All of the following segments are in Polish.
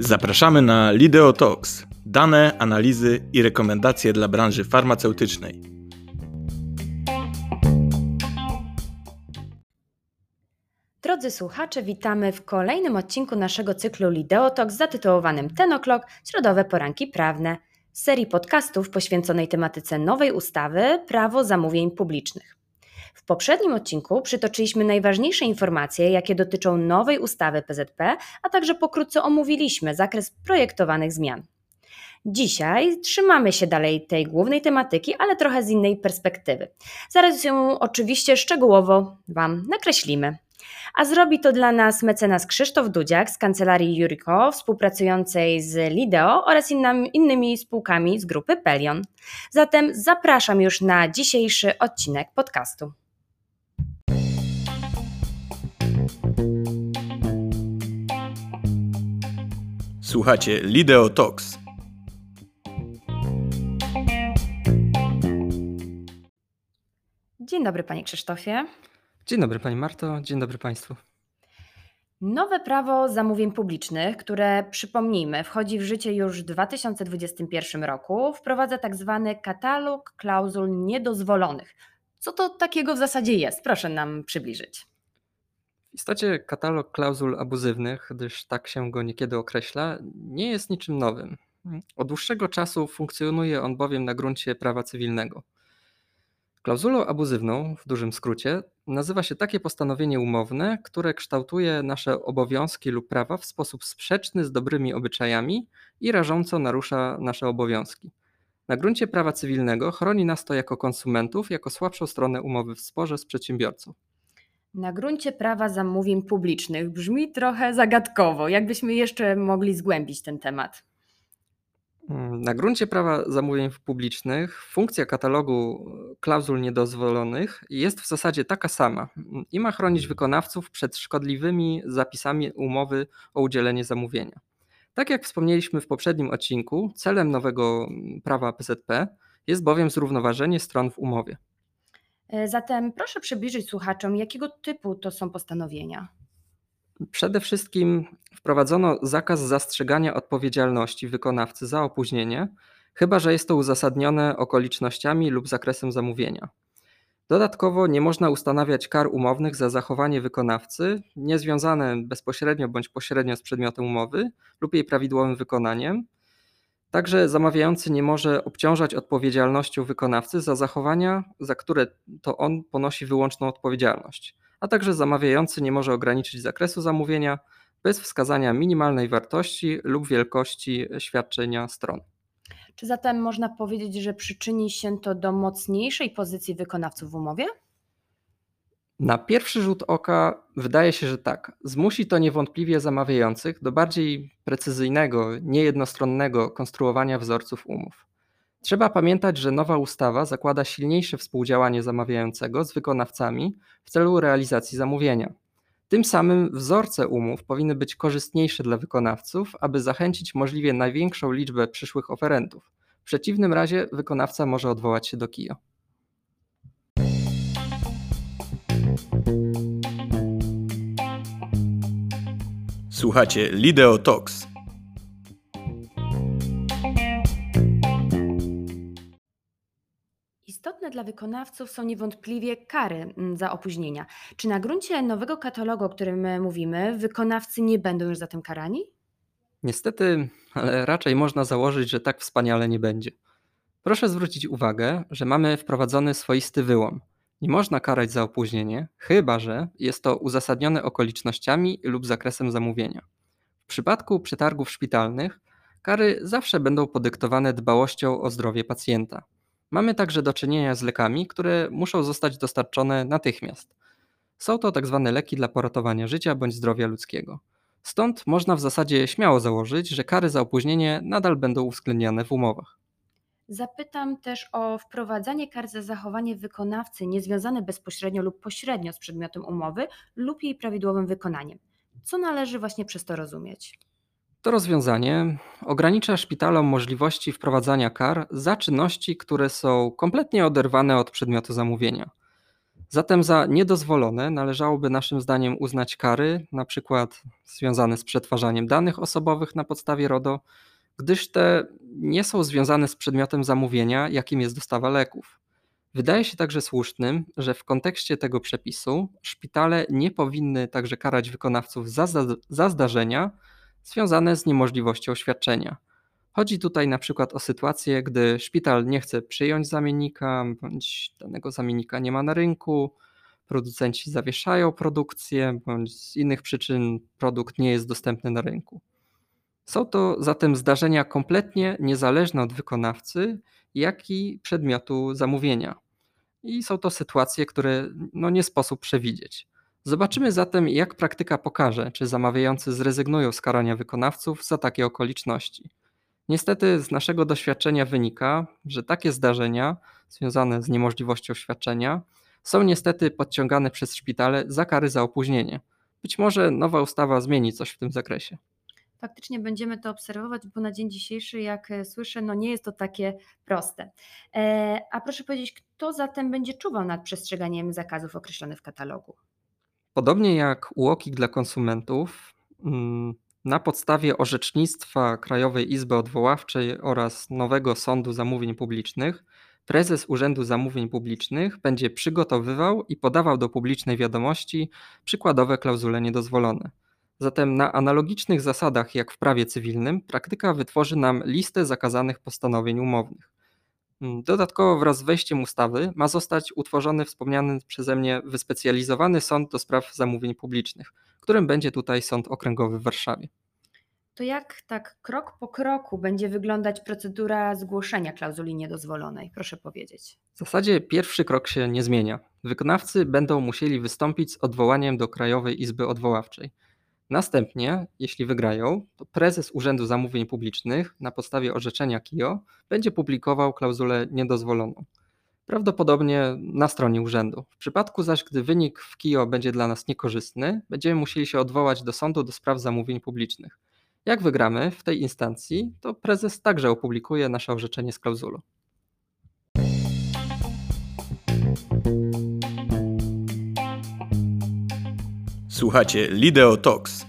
Zapraszamy na Lideo Talks. Dane, analizy i rekomendacje dla branży farmaceutycznej. Drodzy słuchacze, witamy w kolejnym odcinku naszego cyklu Lideo Talks zatytułowanym Ten O'Clock – Środowe Poranki Prawne serii podcastów poświęconej tematyce nowej ustawy Prawo zamówień publicznych. Poprzednim odcinku przytoczyliśmy najważniejsze informacje, jakie dotyczą nowej ustawy PZP, a także pokrótce omówiliśmy zakres projektowanych zmian. Dzisiaj trzymamy się dalej tej głównej tematyki, ale trochę z innej perspektywy. Zaraz ją oczywiście szczegółowo Wam nakreślimy. A zrobi to dla nas mecenas Krzysztof Dudziak z kancelarii Juriko, współpracującej z Lideo oraz innymi spółkami z grupy Pelion. Zatem zapraszam już na dzisiejszy odcinek podcastu. Słuchacie Lideo Talks. Dzień dobry, panie Krzysztofie. Dzień dobry Pani Marto, dzień dobry Państwu. Nowe prawo zamówień publicznych, które przypomnijmy, wchodzi w życie już w 2021 roku, wprowadza tak zwany katalog klauzul niedozwolonych. Co to takiego w zasadzie jest? Proszę nam przybliżyć. Istocie katalog klauzul abuzywnych, gdyż tak się go niekiedy określa, nie jest niczym nowym. Od dłuższego czasu funkcjonuje on bowiem na gruncie prawa cywilnego. Klauzulą abuzywną, w dużym skrócie, nazywa się takie postanowienie umowne, które kształtuje nasze obowiązki lub prawa w sposób sprzeczny z dobrymi obyczajami i rażąco narusza nasze obowiązki. Na gruncie prawa cywilnego chroni nas to jako konsumentów, jako słabszą stronę umowy w sporze z przedsiębiorcą. Na gruncie prawa zamówień publicznych brzmi trochę zagadkowo. Jakbyśmy jeszcze mogli zgłębić ten temat? Mm, na gruncie prawa zamówień publicznych funkcja katalogu klauzul niedozwolonych jest w zasadzie taka sama i ma chronić wykonawców przed szkodliwymi zapisami umowy o udzielenie zamówienia. Tak jak wspomnieliśmy w poprzednim odcinku, celem nowego prawa PZP jest bowiem zrównoważenie stron w umowie. E, zatem proszę przybliżyć słuchaczom, jakiego typu to są postanowienia. Przede wszystkim wprowadzono zakaz zastrzegania odpowiedzialności wykonawcy za opóźnienie, chyba że jest to uzasadnione okolicznościami lub zakresem zamówienia. Dodatkowo nie można ustanawiać kar umownych za zachowanie wykonawcy niezwiązane bezpośrednio bądź pośrednio z przedmiotem umowy lub jej prawidłowym wykonaniem. Także zamawiający nie może obciążać odpowiedzialnością wykonawcy za zachowania, za które to on ponosi wyłączną odpowiedzialność a także zamawiający nie może ograniczyć zakresu zamówienia bez wskazania minimalnej wartości lub wielkości świadczenia stron. Czy zatem można powiedzieć, że przyczyni się to do mocniejszej pozycji wykonawców w umowie? Na pierwszy rzut oka wydaje się, że tak. Zmusi to niewątpliwie zamawiających do bardziej precyzyjnego, niejednostronnego konstruowania wzorców umów. Trzeba pamiętać, że nowa ustawa zakłada silniejsze współdziałanie zamawiającego z wykonawcami w celu realizacji zamówienia. Tym samym wzorce umów powinny być korzystniejsze dla wykonawców, aby zachęcić możliwie największą liczbę przyszłych oferentów. W przeciwnym razie wykonawca może odwołać się do KIO. Słuchacie Lideo Talks Istotne dla wykonawców są niewątpliwie kary mm, za opóźnienia. Czy na gruncie nowego katalogu, o którym mówimy, wykonawcy nie będą już za tym karani? Niestety, ale raczej można założyć, że tak wspaniale nie będzie. Proszę zwrócić uwagę, że mamy wprowadzony swoisty wyłom. Nie można karać za opóźnienie, chyba że jest to uzasadnione okolicznościami lub zakresem zamówienia. W przypadku przetargów szpitalnych kary zawsze będą podyktowane dbałością o zdrowie pacjenta. Mamy także do czynienia z lekami, które muszą zostać dostarczone natychmiast. Są to tzw. Tak leki dla poratowania życia bądź zdrowia ludzkiego. Stąd można w zasadzie śmiało założyć, że kary za opóźnienie nadal będą uwzględniane w umowach. Zapytam też o wprowadzanie kar za zachowanie wykonawcy niezwiązane bezpośrednio lub pośrednio z przedmiotem umowy lub jej prawidłowym wykonaniem. Co należy właśnie przez to rozumieć? To rozwiązanie ogranicza szpitalom możliwości wprowadzania kar za czynności, które są kompletnie oderwane od przedmiotu zamówienia. Zatem za niedozwolone należałoby naszym zdaniem uznać kary, na przykład związane z przetwarzaniem danych osobowych na podstawie RODO, gdyż te nie są związane z przedmiotem zamówienia, jakim jest dostawa leków. Wydaje się także słusznym, że w kontekście tego przepisu szpitale nie powinny także karać wykonawców za, za, zdarzenia związane z niemożliwością świadczenia. Chodzi tutaj na przykład o sytuację, gdy szpital nie chce przyjąć zamiennika, bądź danego zamiennika nie ma na rynku, producenci zawieszają produkcję, bądź z innych przyczyn produkt nie jest dostępny na rynku. Są to zatem zdarzenia kompletnie niezależne od wykonawcy, jak i przedmiotu zamówienia. I są to sytuacje, które no, nie sposób przewidzieć. Zobaczymy zatem, jak praktyka pokaże, czy zamawiający zrezygnują z karania wykonawców za takie okoliczności. Niestety z naszego doświadczenia wynika, że takie zdarzenia związane z niemożliwością świadczenia są niestety podciągane przez szpitale za kary za opóźnienie. Być może nowa ustawa zmieni coś w tym zakresie. Faktycznie będziemy to obserwować, bo na dzień dzisiejszy, jak e, słyszę, no nie jest to takie proste. E, a proszę powiedzieć, kto zatem będzie czuwał nad przestrzeganiem zakazów określonych w katalogu? Podobnie jak UOKiK dla konsumentów, mm, na podstawie orzecznictwa Krajowej Izby Odwoławczej oraz nowego Sądu Zamówień Publicznych, prezes Urzędu Zamówień Publicznych będzie przygotowywał i podawał do publicznej wiadomości przykładowe klauzule niedozwolone. Zatem na analogicznych zasadach jak w prawie cywilnym, praktyka wytworzy nam listę zakazanych postanowień umownych. Mm, dodatkowo wraz z wejściem ustawy ma zostać utworzony wspomniany przeze mnie wyspecjalizowany sąd do spraw zamówień publicznych, którym będzie tutaj Sąd Okręgowy w Warszawie. To jak tak krok po kroku będzie wyglądać procedura zgłoszenia klauzuli niedozwolonej? Proszę powiedzieć. W zasadzie pierwszy krok się nie zmienia. Wykonawcy będą musieli wystąpić z odwołaniem do Krajowej Izby Odwoławczej. Następnie, jeśli wygrają, to prezes Urzędu Zamówień Publicznych na podstawie orzeczenia KIO będzie publikował klauzulę niedozwoloną. Prawdopodobnie na stronie urzędu. W przypadku zaś, gdy wynik w KIO będzie dla nas niekorzystny, będziemy musieli się odwołać do sądu do spraw zamówień publicznych. Jak wygramy w tej instancji, to prezes także opublikuje nasze orzeczenie z klauzulą. Słuchacie Lideo Talks.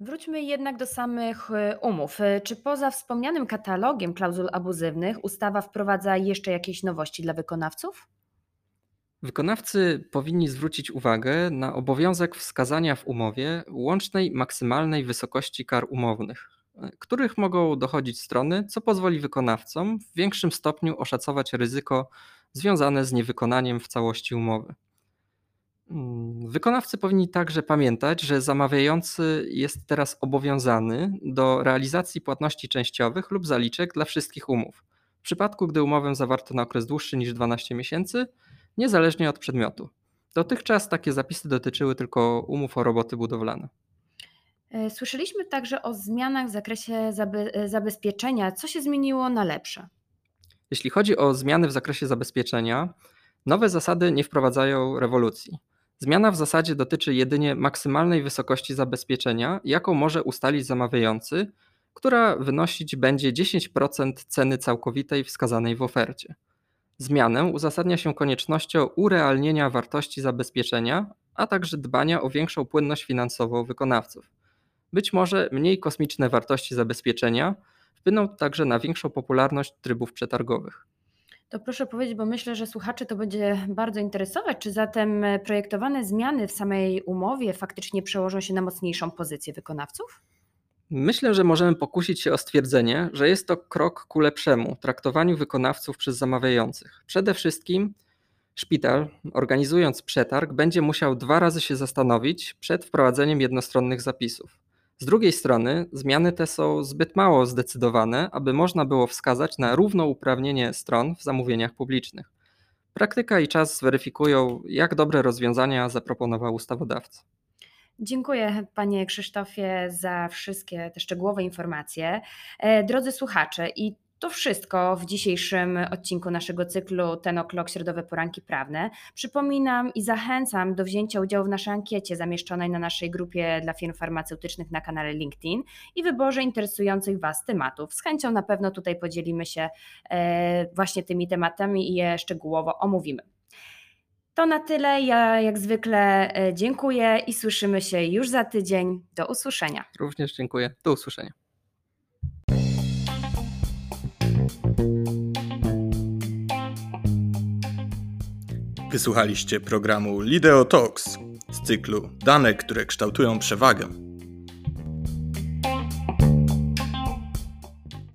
Wróćmy jednak do samych e, umów. E, czy poza wspomnianym katalogiem klauzul abuzywnych ustawa wprowadza jeszcze jakieś nowości dla wykonawców? Wykonawcy powinni zwrócić uwagę na obowiązek wskazania w umowie łącznej maksymalnej wysokości kar umownych, e, których mogą dochodzić strony, co pozwoli wykonawcom w większym stopniu oszacować ryzyko związane z niewykonaniem w całości umowy. Mm, wykonawcy powinni także pamiętać, że zamawiający jest teraz obowiązany do realizacji płatności częściowych lub zaliczek dla wszystkich umów. W przypadku, gdy umowę zawarto na okres dłuższy niż 12 miesięcy, niezależnie od przedmiotu. Dotychczas takie zapisy dotyczyły tylko umów o roboty budowlane. E, słyszeliśmy także o zmianach w zakresie e, zabezpieczenia. Co się zmieniło na lepsze? Jeśli chodzi o zmiany w zakresie zabezpieczenia, nowe zasady nie wprowadzają rewolucji. Zmiana w zasadzie dotyczy jedynie maksymalnej wysokości zabezpieczenia, jaką może ustalić zamawiający, która wynosić będzie 10% ceny całkowitej wskazanej w ofercie. Zmianę uzasadnia się koniecznością urealnienia wartości zabezpieczenia, a także dbania o większą płynność finansową wykonawców. Być może mniej kosmiczne wartości zabezpieczenia wpłyną także na większą popularność trybów przetargowych. To proszę powiedzieć, bo myślę, że słuchaczy to będzie bardzo interesować, czy zatem projektowane zmiany w samej umowie faktycznie przełożą się na mocniejszą pozycję wykonawców? Myślę, że możemy pokusić się o stwierdzenie, że jest to krok ku lepszemu traktowaniu wykonawców przez zamawiających. Przede wszystkim szpital, organizując przetarg, będzie musiał dwa razy się zastanowić przed wprowadzeniem jednostronnych zapisów. Z drugiej strony, zmiany te są zbyt mało zdecydowane, aby można było wskazać na równouprawnienie stron w zamówieniach publicznych. Praktyka i czas zweryfikują, jak dobre rozwiązania zaproponował ustawodawca. Dziękuję Panie Krzysztofie za wszystkie te szczegółowe informacje. E, drodzy słuchacze, i To wszystko w dzisiejszym odcinku naszego cyklu Ten O'Clock Środowe Poranki Prawne. Przypominam i zachęcam do wzięcia udziału w naszej ankiecie zamieszczonej na naszej grupie dla firm farmaceutycznych na kanale LinkedIn i wyborze interesujących Was tematów. Z chęcią na pewno tutaj podzielimy się e, właśnie tymi tematami i je szczegółowo omówimy. To na tyle. Ja jak zwykle e, dziękuję i słyszymy się już za tydzień. Do usłyszenia. Również dziękuję. Do usłyszenia. Wysłuchaliście programu Lideo Talks z cyklu Dane, które kształtują przewagę.